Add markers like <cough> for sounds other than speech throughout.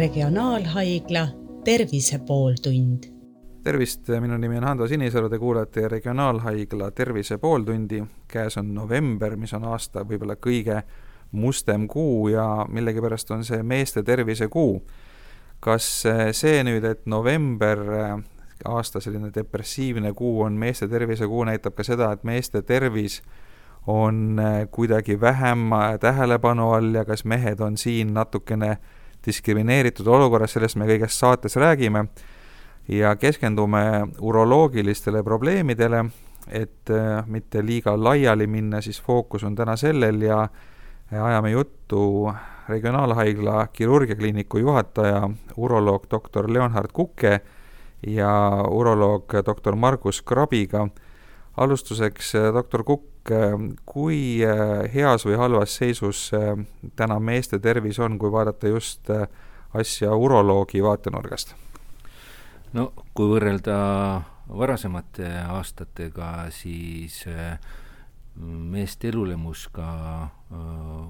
Regionaalhaigla Tervise pooltund. tervist, minu nimi on Hando Sinisalu, te kuulate Regionaalhaigla Tervise pooltundi. käes on november, mis on aasta võib-olla kõige mustem kuu ja millegipärast on see meeste tervise kuu. kas see nüüd, et november, aasta selline depressiivne kuu on meeste tervise kuu, näitab ka seda, et meeste tervis on kuidagi vähem tähelepanu all ja kas mehed on siin natukene diskrimineeritud olukorras, sellest me kõigest saates räägime ja keskendume uroloogilistele probleemidele, et äh, mitte liiga laiali minna, siis fookus on täna sellel ja ajame juttu Regionaalhaigla kirurgiakliiniku juhataja, uroloog doktor Leonhard Kuke ja uroloog doktor Margus Krabiga. Alustuseks, äh, doktor Kukk, Äh, kui äh, heas või halvas seisus äh, täna meeste tervis on, kui vaadata just asja uroloogi vaatenurgast? no kui võrrelda varasemate aastatega, siis meeste elulemus ka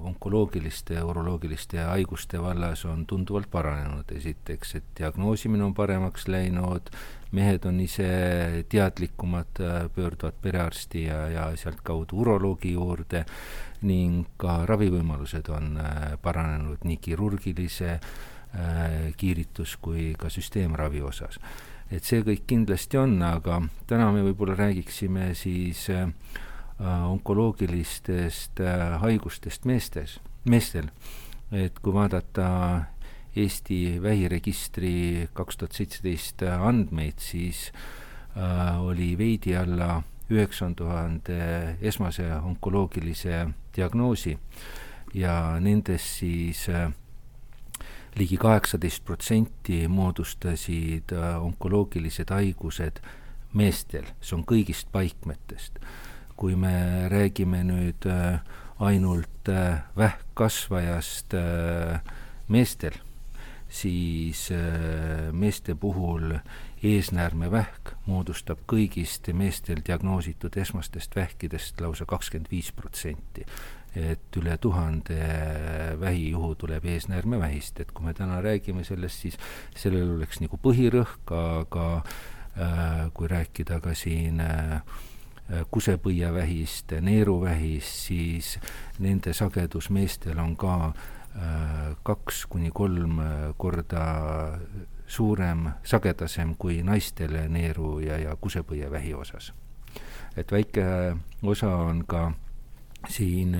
onkoloogiliste ja uroloogiliste haiguste vallas on tunduvalt paranenud, esiteks, et diagnoosimine on paremaks läinud, mehed on ise teadlikumad, pöörduvad perearsti ja, ja sealtkaudu uroloogi juurde ning ka ravivõimalused on paranenud nii kirurgilise kiiritus kui ka süsteemravi osas. et see kõik kindlasti on, aga täna me võib-olla räägiksime siis äh, Äh, onkoloogilistest äh, haigustest meestes, meestel. et kui vaadata Eesti vähiregistri kaks tuhat seitseteist andmeid, siis äh, oli veidi alla üheksakümne tuhande esmase onkoloogilise diagnoosi ja nendest siis äh, ligi kaheksateist protsenti moodustasid äh, onkoloogilised haigused meestel, see on kõigist paikmetest kui me räägime nüüd äh, ainult äh, vähkkasvajast äh, meestel, siis meeste puhul eesnäärmevähk moodustab kõigist meestel diagnoositud esmastest vähkidest lausa kakskümmend viis protsenti. et üle tuhande vähijuhu tuleb eesnäärmevähist, et kui me täna räägime sellest, siis sellel oleks nagu põhirõhk, aga äh, kui rääkida ka siin äh, kusepõievähist, neeruvähist, siis nende sagedus meestel on ka äh, kaks kuni kolm äh, korda suurem, sagedasem kui naistel neeru ja, ja kusepõievähi osas. et väike osa on ka siin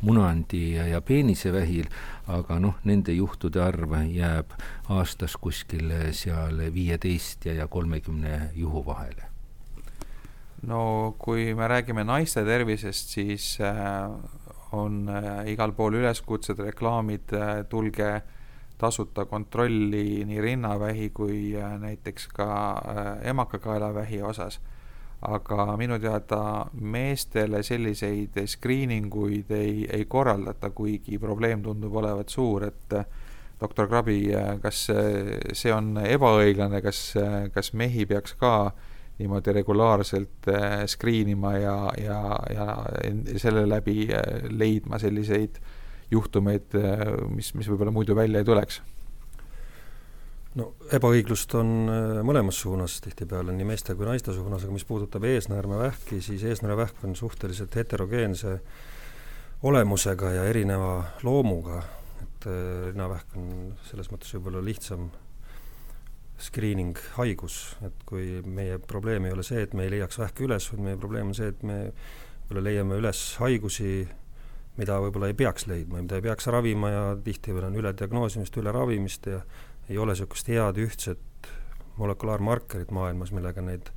munandi ja, ja peenisevähil, aga noh, nende juhtude arv jääb aastas kuskil seal viieteist ja, ja kolmekümne juhu vahele no kui me räägime naiste tervisest, siis äh, on äh, igal pool üleskutsed, reklaamid, äh, tulge tasuta kontrolli nii rinnavähi kui näiteks ka emakakaelavähi osas. aga minu teada meestele selliseid screening uid ei, ei korraldata, kuigi probleem tundub olevat suur, et doktor Krabi, kas see on ebaõiglane, kas, kas mehi peaks ka äh, niimoodi regulaarselt äh, screen ima ja, ja, ja selle läbi äh, leidma selliseid juhtumeid, äh, mis, mis võib-olla muidu välja ei tuleks? no ebaõiglust on mõlemas suunas tihtipeale, nii meeste kui naiste suunas, aga mis puudutab eesnäärmevähki, siis eesnäärmevähk on suhteliselt heterogeense olemusega ja erineva loomuga, et rinnavähk on selles mõttes võib-olla lihtsam screening haigus, et kui meie probleem ei ole see, et me ei leiaks vähki üles, vaid meie probleem on see, et me võib-olla leiame üles haigusi, mida võib-olla ei peaks leidma ja mida ei peaks ravima ja tihtipeale on ülediagnoosimist, üleravimist ja ei ole niisugust head ühtset molekulaarmarkerit maailmas, millega neid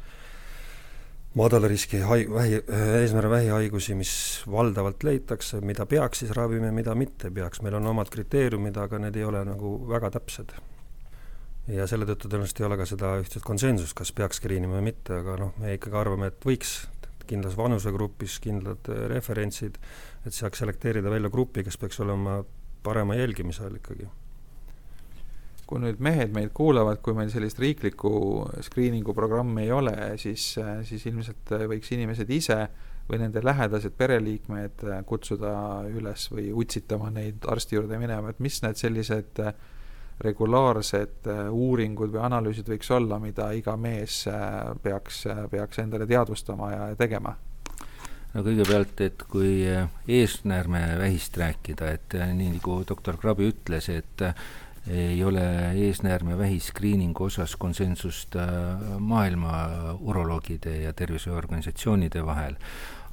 madala riski hai-, vähi, eesmärgi vähihaigusi, mis valdavalt leitakse, mida peaks siis ravima ja mida mitte peaks, meil on omad kriteeriumid, aga need ei ole nagu väga täpsed ja selle tõttu tõenäoliselt ei ole ka seda ühtset konsensust, kas peaks screen ima või mitte, aga noh, me ikkagi arvame, et võiks kindlas vanusegrupis kindlad äh, referentsid, et saaks selekteerida välja grupi, kes peaks olema parema jälgimise all ikkagi. kui nüüd mehed meid kuulavad, kui meil sellist riiklikku screening'u programmi ei ole, siis, äh, siis ilmselt võiks inimesed ise või nende lähedased pereliikmed kutsuda üles või utsitama neid arsti juurde minema, et mis need sellised äh, regulaarsed uuringud või analüüsid võiks olla, mida iga mees peaks, peaks endale teadvustama ja tegema? no kõigepealt, et kui eesnäärmevähist rääkida, et nii nagu doktor Krabi ütles, et ei ole eesnäärmevähi screening'u osas konsensust maailma uroloogide ja tervishoiuorganisatsioonide vahel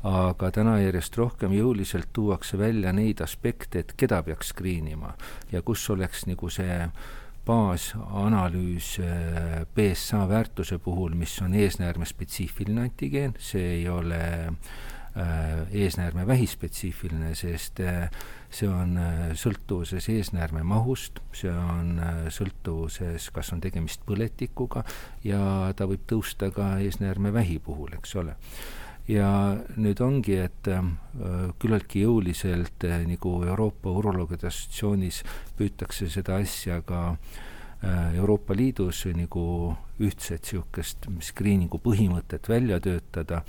aga täna järjest rohkem jõuliselt tuuakse välja neid aspekte, et keda peaks screen ima ja kus oleks nagu see baasanalüüs BSA äh, väärtuse puhul, mis on eesnäärme spetsiifiline antigeen, see ei ole äh, eesnäärme vähispetsiifiline, sest äh, see on sõltuvuses eesnäärme mahust, see on sõltuvuses, kas on tegemist põletikuga ja ta võib tõusta ka eesnäärme vähi puhul, eks ole ja nüüd ongi, et äh, küllaltki jõuliselt äh, nagu Euroopa Uroloogide Assotsiatsioonis püütakse seda asja ka äh, Euroopa Liidus nagu ühtset niisugust screening'u põhimõtet välja töötada,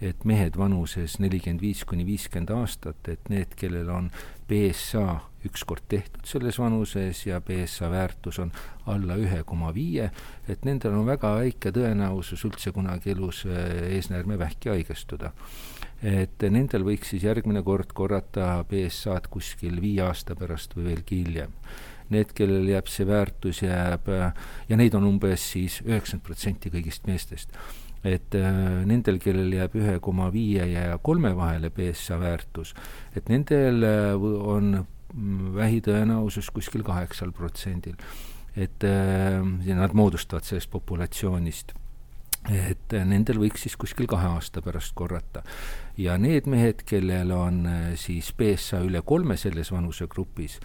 et mehed vanuses nelikümmend viis kuni viiskümmend aastat, et need, kellel on BSA ükskord tehtud selles vanuses ja BSA väärtus on alla ühe koma viie, et nendel on väga väike tõenäosus üldse kunagi elus äh, eesnäärmevähki haigestuda. et nendel võiks siis järgmine kord korrata BSA-d kuskil viie aasta pärast või veelgi hiljem need, kellel jääb see väärtus, jääb ja neid on umbes siis üheksakümmend protsenti kõigist meestest et äh, nendel, kellel jääb ühe koma viie ja kolme vahele BSA väärtus, et nendel äh, on vähitõenäosus kuskil kaheksal protsendil. et äh, ja nad moodustavad sellest populatsioonist et nendel võiks siis kuskil kahe aasta pärast korrata. ja need mehed, kellel on siis BSA üle kolme selles vanusegrupis,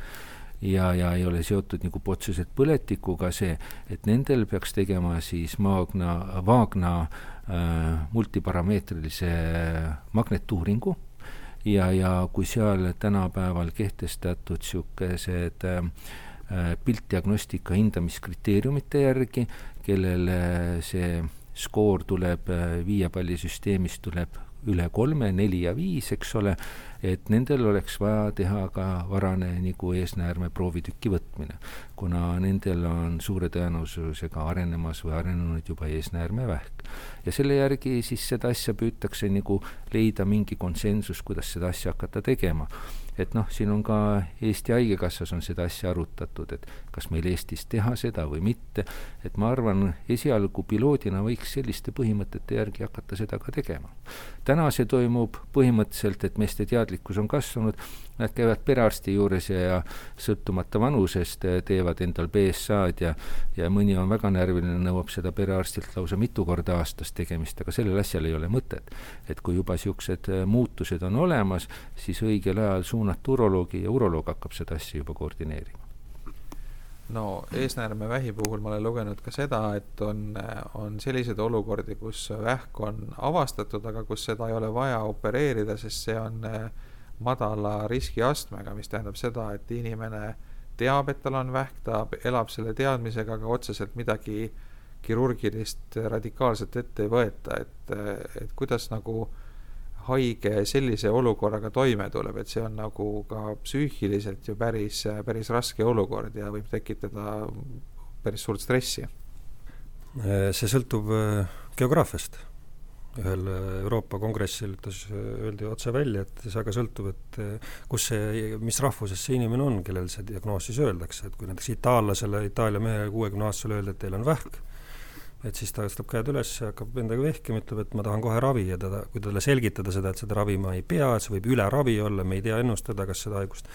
ja, ja ei ole seotud nagu otseselt põletikuga see, et nendel peaks tegema siis Maagna, Vaagna äh, multiparameetrilise magnetuuringu ja, ja kui seal tänapäeval kehtestatud niisugused äh, piltdiagnostika hindamiskriteeriumite järgi, kellele see skoor tuleb äh, viiepallisüsteemist tuleb üle kolme, neli ja viis, eks ole, et nendel oleks vaja teha ka varane nagu eesnäärme proovitüki võtmine, kuna nendel on suure tõenäosusega arenemas või arenenud juba eesnäärmevähk. ja selle järgi siis seda asja püütakse nagu leida mingi konsensus, kuidas seda asja hakata tegema et noh, siin on ka Eesti Haigekassas on seda asja arutatud, et kas meil Eestis teha seda või mitte, et ma arvan, esialgu piloodina võiks selliste põhimõtete järgi hakata seda ka tegema. täna see toimub põhimõtteliselt, et meeste teadlikkus on kasvanud, nad käivad perearsti juures ja, ja sõltumata vanusest teevad endal BSA-d ja ja mõni on väga närviline, nõuab seda perearstilt lausa mitu korda aastas tegemist, aga sellel asjal ei ole mõtet. et kui juba niisugused muutused on olemas, siis õigel ajal suunata uroloogi ja uroloog hakkab seda asja juba koordineerima. No eesnäärmevähi puhul ma olen lugenud ka seda, et on, on selliseid olukordi, kus vähk on avastatud, aga kus seda ei ole vaja opereerida, sest see on eh, madala riskiastmega, mis tähendab seda, et inimene teab, et tal on vähk, ta elab selle teadmisega, aga otseselt midagi kirurgilist radikaalselt ette ei võeta, et, et kuidas nagu haige sellise olukorraga toime tuleb, et see on nagu ka psüühiliselt ju päris, päris raske olukord ja võib tekitada päris suurt stressi. see sõltub äh, geograafiast. ühel äh, Euroopa kongressil ütles, öeldi otse välja, et see väga sõltub, et äh, kus see, mis rahvusest see inimene on, kellel see diagnoos siis öeldakse, et kui näiteks itaallasele, Itaalia mehele kuuekümne aastasele öelda, et teil on vähk, et siis ta tõstab käed üles ja hakkab endaga vehkima, ütleb, et ma tahan kohe ravi ja ta, kui talle selgitada seda, et seda ravima ei pea, et see võib üleravi olla, me ei tea ennustada, kas seda haigust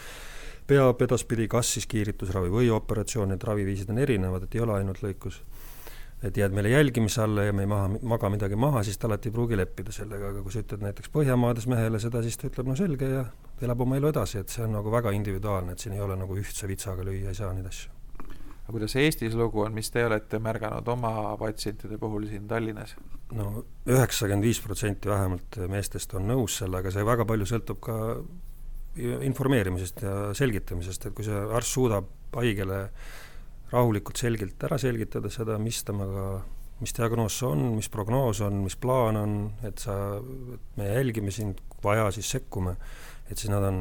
peab edaspidi, kas siis kiiritusravi või operatsioon, need raviviisid on erinevad, et ei ole ainult lõikus. et jääd meile jälgimise alla ja me ei maha, maga midagi maha, siis ta alati ei pruugi leppida sellega, aga kui sa ütled näiteks Põhjamaades mehele seda, siis ta ütleb no selge ja elab oma elu edasi, et see on nagu väga individuaalne, et siin ei ole nagu ühtse vitsaga lüüa ei saa neid asju aga kuidas Eestis lugu on, mis te olete märganud oma patsientide puhul siin Tallinnas? no üheksakümmend viis protsenti vähemalt meestest on nõus sellega, see väga palju sõltub ka informeerimisest ja selgitamisest, et kui see arst suudab haigele rahulikult selgelt ära selgitada seda, mis temaga, mis diagnoos on, mis prognoos on, mis plaan on, et sa, et me jälgime sind, vaja, siis sekkume, et siis nad on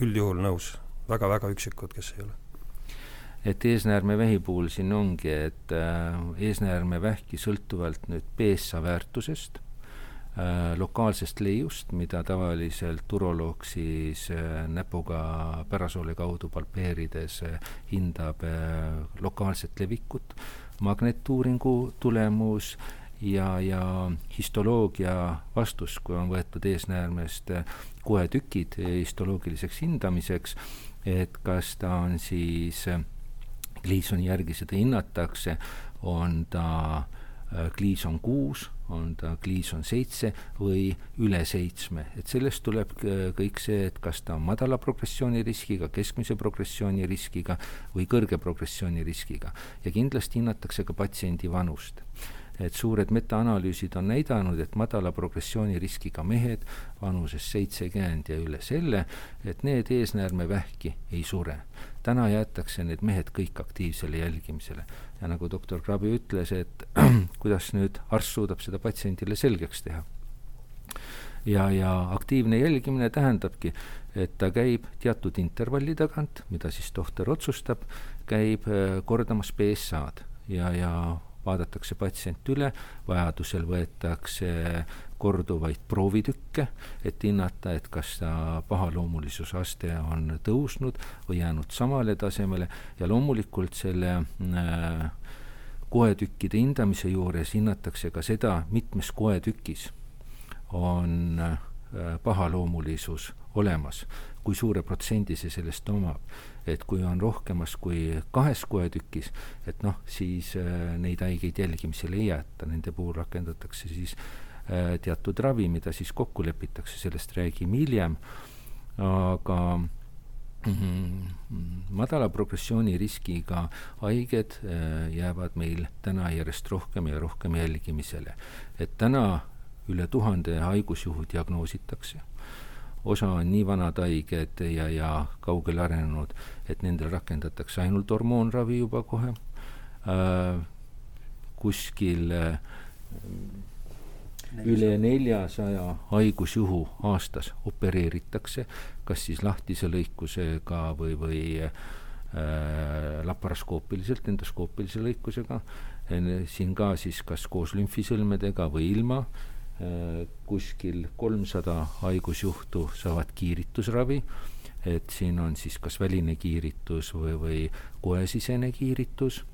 üldjuhul nõus väga,, väga-väga üksikud, kes ei ole et eesnäärmevähi puhul siin ongi, et eesnäärmevähki sõltuvalt nüüd BSA väärtusest Äh, lokaalsest leiust, mida tavaliselt uroloog siis äh, näpuga pärasoole kaudu palpeerides äh, hindab lokaalset levikut, magnetuuringu tulemus ja, ja histoloogia vastus, kui on võetud eesnäärmest koetükid histoloogiliseks hindamiseks, et kas ta on siis, Gleasoni järgi seda hinnatakse, on ta Gleason kuus on ta Gleason seitse või üle seitsme, et sellest tuleb kõik see, et kas ta on madala progressiooni riskiga, keskmise progressiooni riskiga või kõrge progressiooni riskiga. Ja kindlasti hinnatakse ka patsiendi vanust et suured metaanalüüsid on näidanud, et madala progressiooni riskiga mehed vanuses seitsekümmend ja üle selle, et need eesnäärmevähki ei sure. täna jäetakse need mehed kõik aktiivsele jälgimisele ja nagu doktor Krabi ütles, et <clears throat> kuidas nüüd arst suudab seda patsiendile selgeks teha. ja, ja aktiivne jälgimine tähendabki, et ta käib teatud intervalli tagant, mida siis tohter otsustab, käib äh, kordamas BSA-d ja, ja vaadatakse patsient üle, vajadusel võetakse korduvaid proovitükke, et hinnata, et kas ta pahaloomulisuse aste on tõusnud või jäänud samale tasemele. Ja loomulikult selle äh, koetükkide hindamise juures hinnatakse ka seda, mitmes koetükis on äh, pahaloomulisus olemas, kui suure protsendi see sellest omab. et kui on rohkemas kui kahes koetükis, et noh, siis äh, neid haigeid jälgimisele ei jäeta, nende puhul rakendatakse siis äh, teatud ravi, mida siis kokku lepitakse, sellest räägime hiljem, aga mm -hmm, madala progressiooni riskiga haiged äh, jäävad meil täna järjest rohkem ja rohkem jälgimisele. et täna üle tuhande haigusjuhu diagnoositakse osa on nii vanad haiged ja, ja kaugele arenenud, et nendel rakendatakse ainult hormoonravi juba kohe äh,. kuskil äh, üle neljasaja haigusjuhu aastas opereeritakse, kas siis lahtise lõikusega või, või äh, laparaskoopiliselt, endoskoopilise lõikusega. siin ka siis kas koos lümfisõlmedega või ilma kuskil kolmsada haigusjuhtu saavad kiiritusravi, et siin on siis kas väline kiiritus või, või koesisene kiiritus.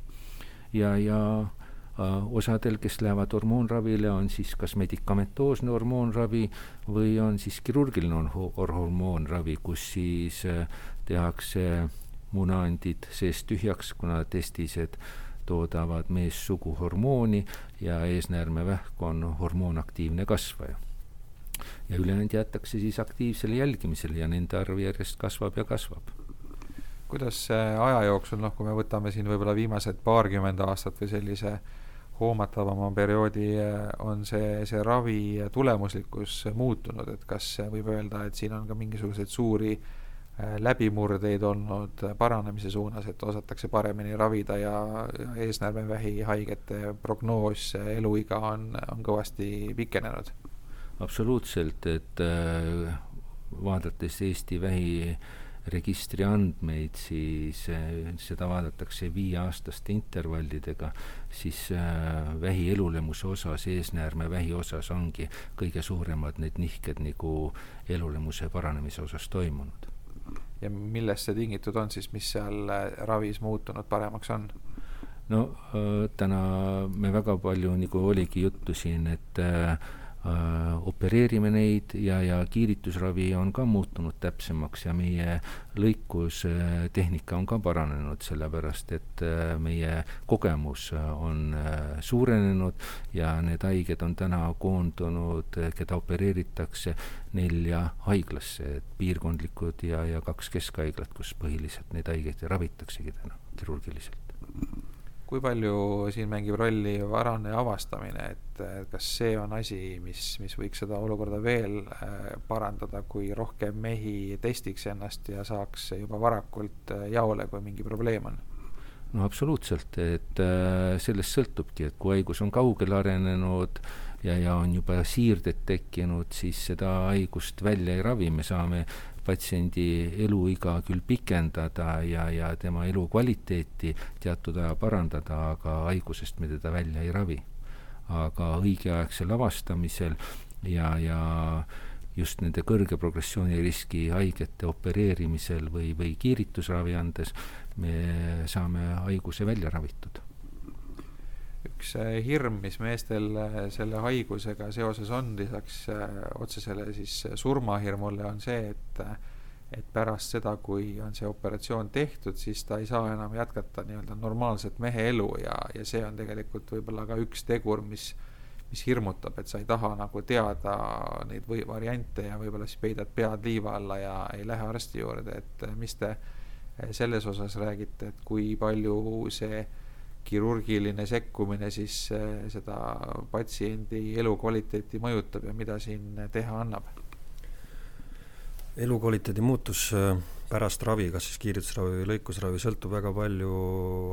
Ja, ja äh, osadel, kes lähevad hormoonravile, on siis kas medikamentoosne hormoonravi või on siis kirurgiline hormoonravi, kus siis äh, tehakse munaandid seest tühjaks, kuna testised toodavad meessugu hormooni ja eesnäärmevähk on hormoonaktiivne kasvaja. ja ülejäänud jäetakse siis aktiivsele jälgimisele ja nende arv järjest kasvab ja kasvab. kuidas aja jooksul, noh, kui me võtame siin võib-olla viimased paarkümmend aastat või sellise hoomatavama perioodi, on see, see ravi tulemuslikkus muutunud, et kas võib öelda, et siin on ka mingisuguseid suuri Äh, läbimurdeid olnud paranemise suunas, et osatakse paremini ravida ja eesnäärmevähi haigete prognoos, eluiga on, on kõvasti pikenenud. absoluutselt, et äh, vaadates Eesti vähiregistri andmeid, siis äh, seda vaadatakse viieaastaste intervallidega, siis vähi elulemuse osas, eesnäärmevähi osas ongi kõige suuremad need nihked nagu elulemuse paranemise osas toimunud ja millest see tingitud on siis, mis seal äh, ravis muutunud paremaks on? no äh, täna me väga palju, nagu oligi juttu siin, et äh, opereerime neid ja, ja kiiritusravi on ka muutunud täpsemaks ja meie lõikustehnika on ka paranenud, sellepärast et äh, meie kogemus on äh, suurenenud ja need haiged on täna koondunud, keda opereeritakse nelja haiglasse, et piirkondlikud ja, ja kaks keskhaiglat, kus põhiliselt neid haigeid ravitaksegi täna kirurgiliselt kui palju siin mängib rolli varane avastamine, et kas see on asi, mis, mis võiks seda olukorda veel äh, parandada, kui rohkem mehi testiks ennast ja saaks juba varakult äh, jaole, kui mingi probleem on? no absoluutselt, et äh, sellest sõltubki, et kui haigus on kaugele arenenud, ja, ja on juba siirded tekkinud, siis seda haigust välja ei ravi, me saame patsiendi eluiga küll pikendada ja, ja tema elukvaliteeti teatud aja parandada, aga haigusest me teda välja ei ravi. aga õigeaegsel avastamisel ja, ja just nende kõrge progressiooniriski haigete opereerimisel või, või kiiritusravi andes me saame haiguse välja ravitud üks äh, hirm, mis meestel äh, selle haigusega seoses on, lisaks äh, otsesele siis surmahirmule, on see, et et pärast seda, kui on see operatsioon tehtud, siis ta ei saa enam jätkata nii-öelda normaalset mehe elu ja, ja see on tegelikult võib-olla ka üks tegur, mis mis hirmutab, et sa ei taha nagu teada neid või variante ja võib-olla siis peidad pead liiva alla ja ei lähe arsti juurde, et mis te selles osas räägite, et kui palju see kirurgiline sekkumine siis eh, seda patsiendi elukvaliteeti mõjutab ja mida siin teha annab? elukvaliteedi muutus eh, pärast ravi, kas siis kiiritusravi või lõikusravi, sõltub väga palju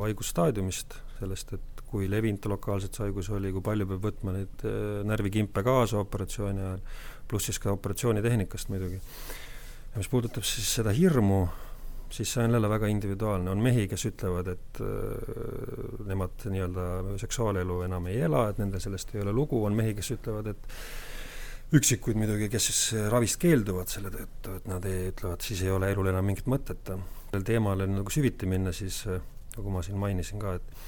haigusstaadiumist, sellest, et kui levinud lokaalselt see haigus oli, kui palju peab võtma neid eh, närvikimpe kaasa operatsiooni ajal, pluss siis ka operatsioonitehnikast muidugi. ja mis puudutab siis seda hirmu, siis see on jälle väga individuaalne, on mehi, kes ütlevad, et äh, nemad nii-öelda seksuaalelu enam ei ela, et nendel sellest ei ole lugu, on mehi, kes ütlevad, et üksikuid muidugi, kes siis ravist keelduvad selle tõttu, et nad ei, ütlevad, siis ei ole elul enam mingit mõtet. sellel teemal nagu süviti minna, siis äh, nagu ma siin mainisin ka, et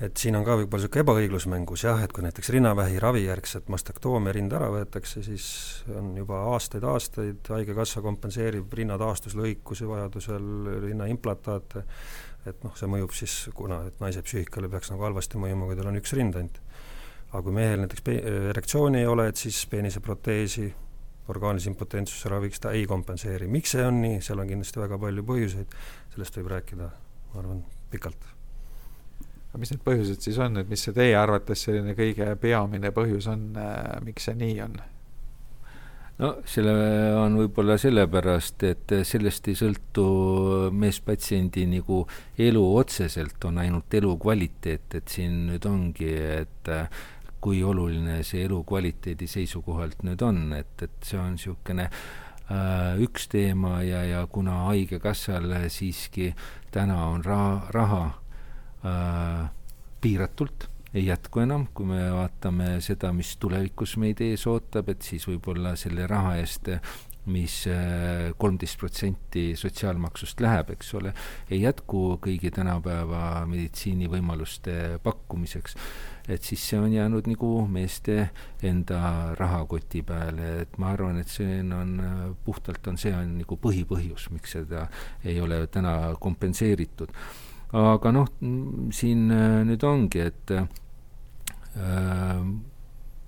et siin on ka võib-olla niisugune ebaõiglus mängus jah, et kui näiteks rinnavähi ravijärgselt mastektoomia rind ära võetakse, siis on juba aastaid-aastaid Haigekassa kompenseerib rinnataastuslõikusi vajadusel, rinnaimplantaate, et noh, see mõjub siis, kuna et naise psüühikale peaks nagu halvasti mõjuma, kui tal on üks rind ainult. aga kui mehel näiteks erektsiooni ei ole, et siis peeniseproteesi orgaanilise impotentsuse raviks ta ei kompenseeri. miks see on nii, seal on kindlasti väga palju põhjuseid, sellest võib rääkida, ma arvan, pikalt aga mis need põhjused siis on, et mis see teie arvates selline kõige peamine põhjus on, äh, miks see nii on? no selle on võib-olla sellepärast, et sellest ei sõltu meespatsiendi nagu elu otseselt, on ainult elukvaliteet, et siin nüüd ongi, et äh, kui oluline see elukvaliteedi seisukohalt nüüd on, et, et see on niisugune äh, üks teema ja, ja kuna Haigekassal siiski täna on ra-, raha äh, piiratult, ei jätku enam, kui me vaatame seda, mis tulevikus meid ees ootab, et siis võib-olla selle raha eest mis äh, kolmteist protsenti sotsiaalmaksust läheb, eks ole, ei jätku kõigi tänapäeva meditsiinivõimaluste pakkumiseks. et siis see on jäänud nagu meeste enda rahakoti peale, et ma arvan, et see on, puhtalt on see on nagu põhipõhjus, miks seda ei ole täna kompenseeritud aga noh, siin äh, nüüd ongi, et äh,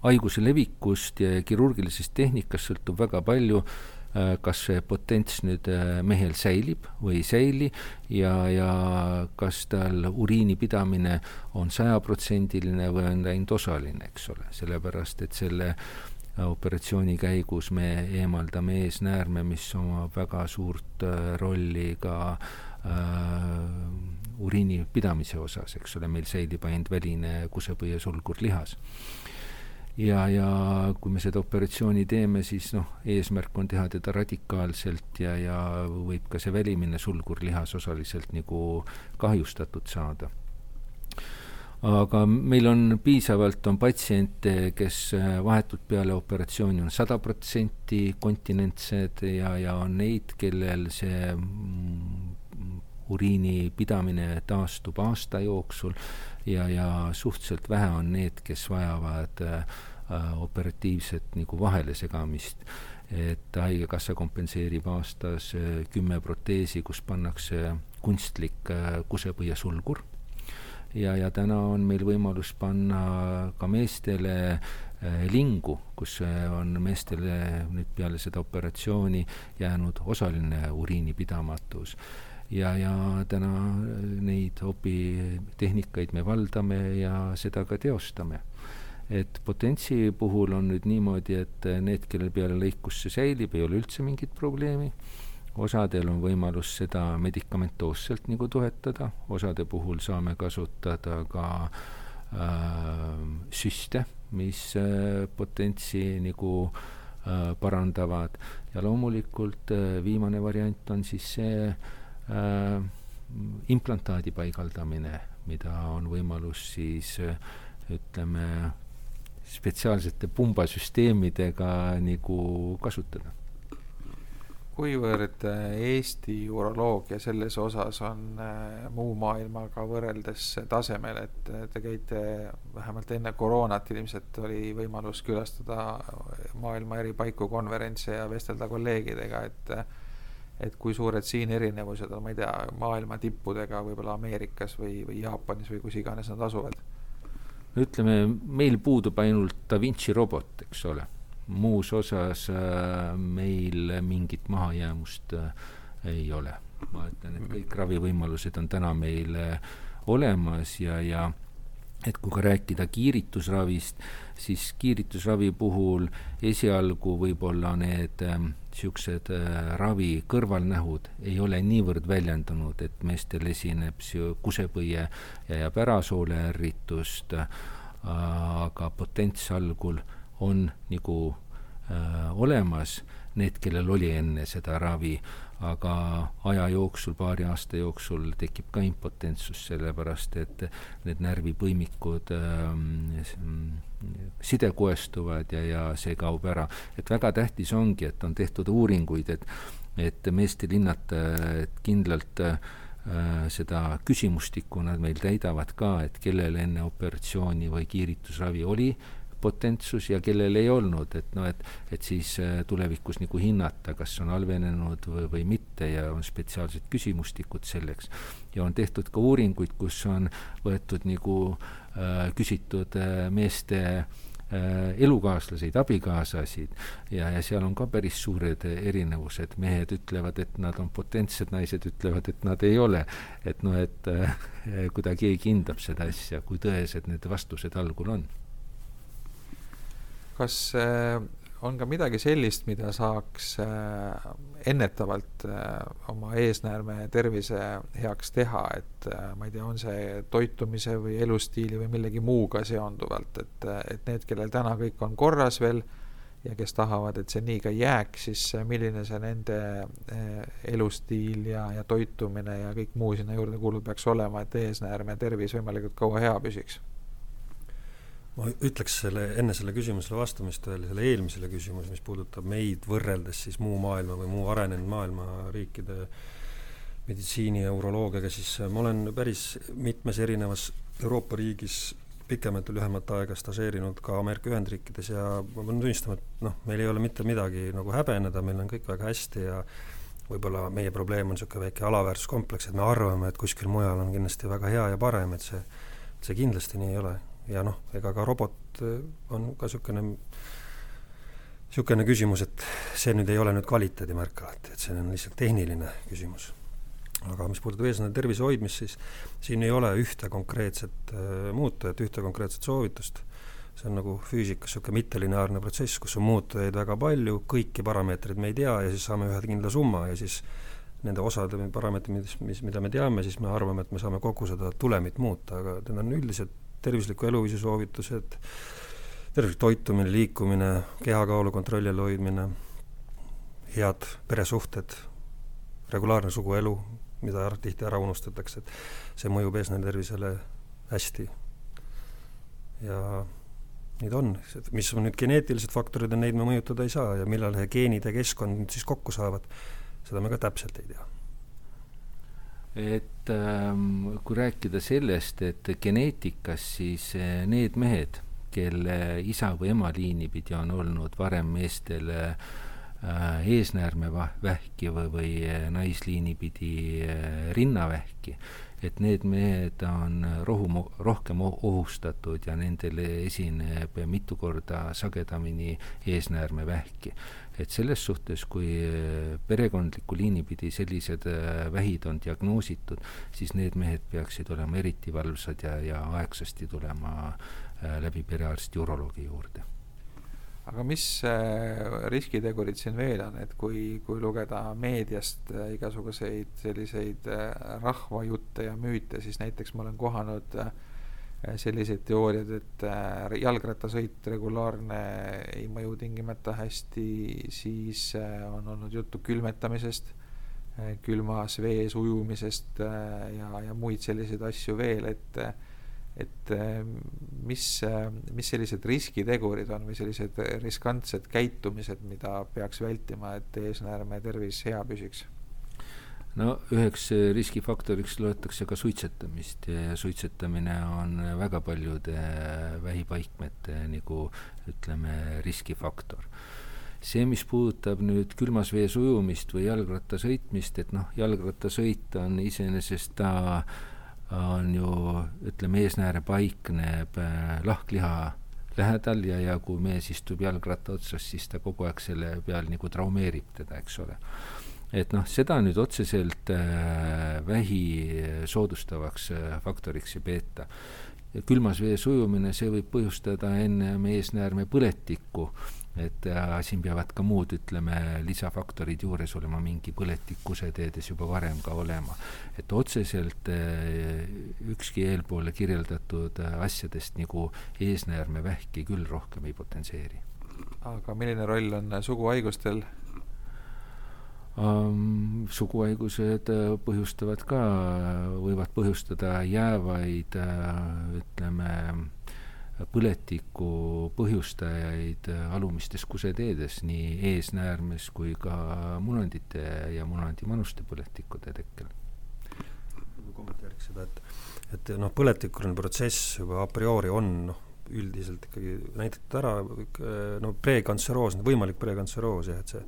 haiguse levikust ja kirurgilisest tehnikast sõltub väga palju äh,, kas see potents nüüd äh, mehel säilib või ei säili ja, ja kas tal uriini pidamine on sajaprotsendiline või on ta ainult osaline, eks ole, sellepärast et selle äh, operatsiooni käigus me eemaldame eesnäärme, mis omab väga suurt äh, rolli ka äh, uriini pidamise osas, eks ole, meil säilib ainult väline kusepõie sulgurlihas. ja, ja kui me seda operatsiooni teeme, siis noh, eesmärk on teha teda radikaalselt ja, ja võib ka see välimine sulgurlihas osaliselt nagu kahjustatud saada aga meil on piisavalt, on patsiente, kes vahetult peale operatsiooni on sada protsenti kontinentsed ja, ja on neid, kellel see uriini pidamine taastub aasta jooksul ja, ja suhteliselt vähe on need, kes vajavad äh, operatiivset nagu vahelesegamist. et Haigekassa kompenseerib aastas äh, kümme proteesi, kus pannakse kunstlik äh, kusepõiesulgur ja, ja täna on meil võimalus panna ka meestele äh, lingu, kus on meestele nüüd peale seda operatsiooni jäänud osaline uriinipidamatus ja, ja täna neid opitehnikaid me valdame ja seda ka teostame. et potentsi puhul on nüüd niimoodi, et need, kellel peale lõikus see säilib, ei ole üldse mingit probleemi, osadel on võimalus seda medikamentoosselt nagu toetada, osade puhul saame kasutada ka äh, süste mis potentsi nagu parandavad. Ja loomulikult viimane variant on siis see implantaadi paigaldamine, mida on võimalus siis ütleme, spetsiaalsete pumbasüsteemidega nagu kasutada. Kuivõrd äh, Eesti uroloogia selles osas on äh, muu maailmaga võrreldes tasemel, et äh, te käite vähemalt enne koroonat ilmselt oli võimalus külastada maailma eri paiku konverentse ja vestelda kolleegidega, et et kui suured siin erinevused on, ma ei tea, maailma tippudega võib-olla Ameerikas või, või Jaapanis või kus iganes nad asuvad? ütleme, meil puudub ainult Da Vinci robot, eks ole muus osas äh, meil mingit mahajäämust äh, ei ole. ma ütlen, et kõik ravivõimalused on täna meil äh, olemas ja, ja et kui ka rääkida kiiritusravist, siis kiiritusravi puhul esialgu võib-olla need niisugused äh, ravi kõrvalnähud ei ole niivõrd väljendunud, et meestel esineb kusepõie ja jääb ärasoole ärritust aga potents algul on nagu äh, olemas, need, kellel oli enne seda ravi, aga aja jooksul, paari aasta jooksul tekib ka impotentsus, sellepärast et need närvipõimikud äh, sidekoestuvad ja, ja see kaob ära. et väga tähtis ongi, et on tehtud uuringuid, et, et meestel hinnata, et kindlalt äh, seda küsimustikku nad meil täidavad ka, et kellel enne operatsiooni või kiiritusravi oli potentsus ja kellel ei olnud, et noh, et, et siis äh, tulevikus nagu hinnata, kas on halvenenud või, või mitte ja on spetsiaalsed küsimustikud selleks. ja on tehtud ka uuringuid, kus on võetud nagu äh, küsitud äh, meeste äh, elukaaslaseid, abikaasasid ja, ja seal on ka päris suured erinevused, mehed ütlevad, et nad on potentsed, naised ütlevad, et nad ei ole. et noh, et äh, <laughs> kuidagi keegi hindab seda asja, kui tõesed need vastused algul on kas äh, on ka midagi sellist, mida saaks äh, ennetavalt äh, oma eesnäärme tervise heaks teha, et ma ei tea, on see toitumise või elustiili või millegi muuga seonduvalt, et, et need, kellel täna kõik on korras veel ja kes tahavad, et see nii ka jääks, siis milline see nende elustiil ja, ja toitumine ja kõik muu sinna juurde kuuluv peaks olema, et eesnäärme tervis võimalikult kaua hea püsiks ma ütleks selle, enne selle küsimusele vastamist veel selle eelmisele küsimusele, mis puudutab meid võrreldes siis muu maailma või muu arenenud maailma riikide meditsiini ja uroloogiaga, siis ma olen päris mitmes erinevas Euroopa riigis pikemat või lühemat aega stažeerinud ka Ameerika Ühendriikides ja ma pean tunnistama, et noh, meil ei ole mitte midagi nagu häbeneda, meil on kõik väga hästi ja võib-olla meie probleem on niisugune väike alaväärsuskompleks, et me arvame, et kuskil mujal on kindlasti väga hea ja parem, et see, see kindlasti nii ei ole ja noh, ega ka robot äh, on ka niisugune, niisugune küsimus, et see nüüd ei ole nüüd kvaliteedimärk alati, et see on lihtsalt tehniline küsimus. aga mis puudutab eesmärgi tervise hoidmist, siis siin ei ole ühte konkreetset äh, muutujat, ühte konkreetset soovitust, see on nagu füüsikas niisugune mittelineaarne protsess, kus on muutujaid väga palju, kõiki parameetreid me ei tea ja siis saame ühe kindla summa ja siis nende osade parameetrid, mis, mis, mida me teame, siis me arvame, et me saame kogu seda tulemit muuta, aga need on üldiselt tervisliku eluviisi soovitused, tervislik toitumine, liikumine, kehakaalu kontrolli all hoidmine, head peresuhted, regulaarne suguelu, mida tihti ära unustatakse, et see mõjub eesnäärme tervisele hästi. ja neid on, mis on nüüd geneetilised faktorid ja neid me mõjutada ei saa ja millal geenid ja keskkond nüüd siis kokku saavad, seda me ka täpselt ei tea et ähm, kui rääkida sellest, et geneetikas, siis äh, need mehed, kelle isa või ema liini pidi on olnud varem meestel äh, eesnäärmevähki või, või äh, naisliini pidi äh, rinnavähki, et need mehed on rohu, rohkem ohustatud ja nendel esineb mitu korda sagedamini eesnäärmevähki. Et selles suhtes, kui äh, perekondlikku liini pidi sellised äh, vähid on diagnoositud, siis need mehed peaksid olema eriti valvsad ja, ja aegsasti tulema äh, läbi perearsti uroloogi juurde aga mis riskitegurid siin veel on, et kui, kui lugeda meediast igasuguseid selliseid rahvajutte ja müüte, siis näiteks ma olen kohanud selliseid teooriaid, et jalgrattasõit regulaarne ei mõju tingimata hästi, siis on olnud juttu külmetamisest, külmas vees ujumisest ja, ja muid selliseid asju veel, et et mis, mis sellised riskitegurid on või sellised riskantsed käitumised, mida peaks vältima, et eesnäärme tervis hea püsiks? no üheks riskifaktoriks loetakse ka suitsetamist ja suitsetamine on väga paljude vähipaikmete nagu ütleme, riskifaktor. see, mis puudutab nüüd külmas vees ujumist või jalgratta sõitmist, et noh, jalgrattasõit on iseenesest ta on ju ütleme, eesnääre paikneb äh, lahkliha lähedal ja, ja kui mees istub jalgratta otsas, siis ta kogu aeg selle peal nagu traumeerib teda, eks ole et noh, seda nüüd otseselt äh, vähi soodustavaks äh, faktoriks ei peeta. külmas vees ujumine, see võib põhjustada enne eesnäärme põletikku, et äh, siin peavad ka muud, ütleme, lisafaktorid juures olema, mingi põletik kuseteedes juba varem ka olema. et otseselt äh, ükski eelpoole kirjeldatud äh, asjadest nagu eesnäärmevähki küll rohkem ei potentseeri. aga milline roll on suguhaigustel um, suguhaigused äh, põhjustavad ka, võivad põhjustada jäävaid äh, ütleme, põletiku põhjustajaid äh, alumistes kuseteedes, nii eesnäärmes kui ka munandite ja munandimanuste põletikute tekkel. kommenteeriks seda, et, et noh, põletikuline protsess juba a priori on noh, üldiselt ikkagi näidatud ära, no prekanseroos, võimalik prekanseroos jah, et see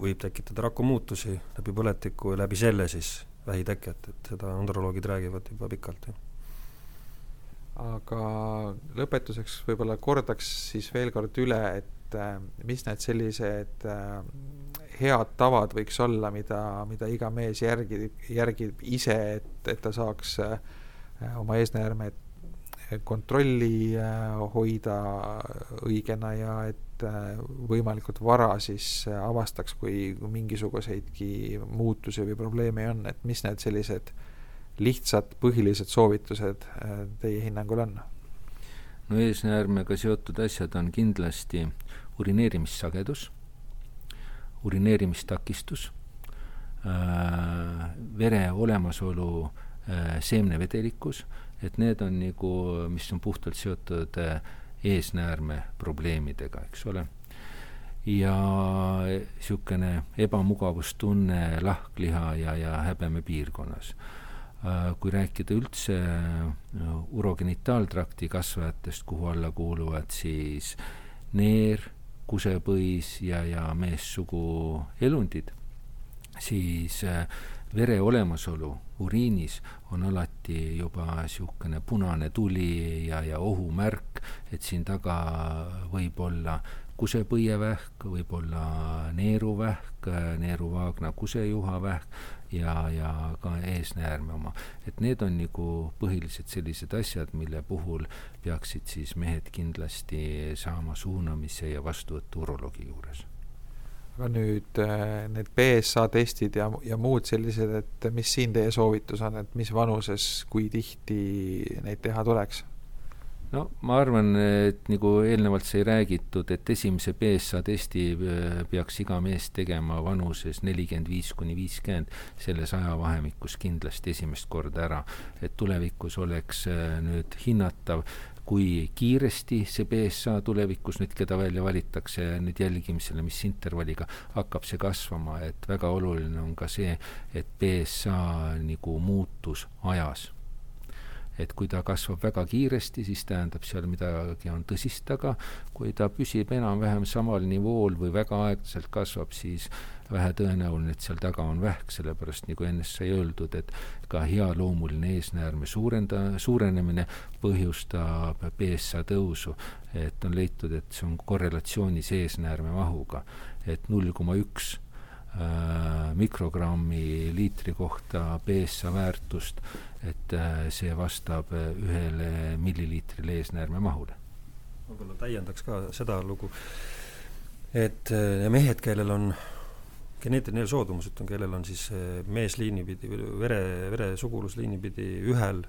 võib tekitada rakumuutusi läbi põletiku ja läbi selle siis vähiteket, et seda androloogid räägivad juba pikalt, jah. Aga lõpetuseks võib-olla kordaks siis veel kord üle, et äh, mis need sellised äh, head tavad võiks olla, mida, mida iga mees järgib, järgib ise, et, et ta saaks äh, oma eesnäärmed kontrolli hoida õigena ja et Äh, võimalikult vara siis äh, avastaks, kui mingisuguseidki muutusi või probleeme on, et mis need sellised lihtsad põhilised soovitused äh, teie hinnangul on? no eesnäärmega seotud asjad on kindlasti urineerimissagedus, urineerimistakistus äh,, vere olemasolu äh, seemnevedelikkus, et need on nagu, mis on puhtalt seotud äh, eesnäärme probleemidega, eks ole. ja niisugune ebamugavustunne lahkliha ja, ja häbeme piirkonnas. Äh, kui rääkida üldse urogenitaaltrakti kasvajatest, kuhu alla kuuluvad siis neer, kusepõis ja, ja meessugu elundid, siis äh, vere olemasolu uriinis on alati juba niisugune punane tuli ja, ja ohumärk, et siin taga võib olla kusepõievähk, võib olla neeruvähk, neeruvaagna kusejuhavähk ja, ja ka eesnäärme oma. et need on nagu põhilised sellised asjad, mille puhul peaksid siis mehed kindlasti saama suunamise ja vastuvõttu uroloogi juures aga nüüd äh, need BSA testid ja, ja muud sellised, et mis siin teie soovitus on, et mis vanuses, kui tihti neid teha tuleks? No ma arvan, et nagu eelnevalt sai räägitud, et esimese BSA testi äh, peaks iga mees tegema vanuses nelikümmend viis kuni viiskümmend, selles ajavahemikus kindlasti esimest korda ära, et tulevikus oleks äh, nüüd hinnatav kui kiiresti see BSA tulevikus nüüd, keda välja valitakse nüüd jälgimisele, mis intervalliga hakkab see kasvama, et väga oluline on ka see, et BSA nagu muutus ajas et kui ta kasvab väga kiiresti, siis tähendab, seal midagi on tõsist taga, kui ta püsib enam-vähem samal nivool või väga aeglaselt kasvab, siis vähetõenäoline, et seal taga on vähk, sellepärast nagu ennist sai öeldud, et ka healoomuline eesnäärme suurenda, suurenemine põhjustab BSA tõusu. et on leitud, et see on korrelatsioonis eesnäärme mahuga, et null koma üks mikrogrammi liitri kohta BSA väärtust, et äh, see vastab äh, ühele milliliitrile eesnäärme mahule. võib-olla täiendaks ka seda lugu, et mehed, kellel on geneetiline soodumus, ütleme, kellel on siis meesliini pidi, vere, veresugulusliini pidi ühel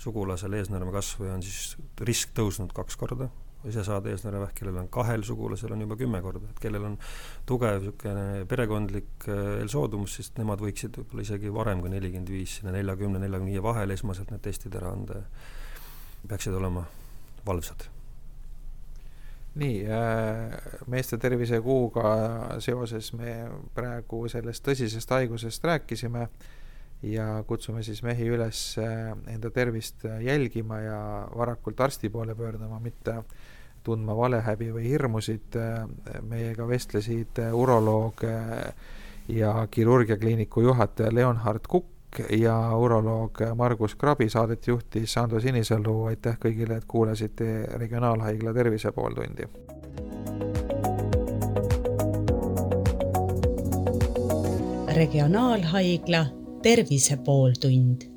sugulasel eesnäärme kasvaja on siis risk tõusnud kaks korda, ise saada eesnäärmevähk, kellel on kahel sugulasel on juba kümme korda, et kellel on tugev niisugune perekondlik eelsoodumus, siis nemad võiksid võib-olla isegi varem kui nelikümmend viis, sinna neljakümne, neljakümne viie vahel esmaselt need testid ära anda. Ja peaksid olema valvsad. Nii äh,, meeste tervisekuuga seoses me praegu sellest tõsisest haigusest rääkisime ja kutsume siis mehi üles äh, enda tervist jälgima ja varakult arsti poole pöörduma, mitte tundma valehäbi või hirmusid. Äh, meiega vestlesid äh, uroloog ja kirurgiakliiniku juhataja Leonhard Kukk ja uroloog Margus Krabi, saadet juhtis Ando Sinisalu, aitäh kõigile, et kuulasite Regionaalhaigla Tervise pooltundi. regionaalhaigla Tervise pooltund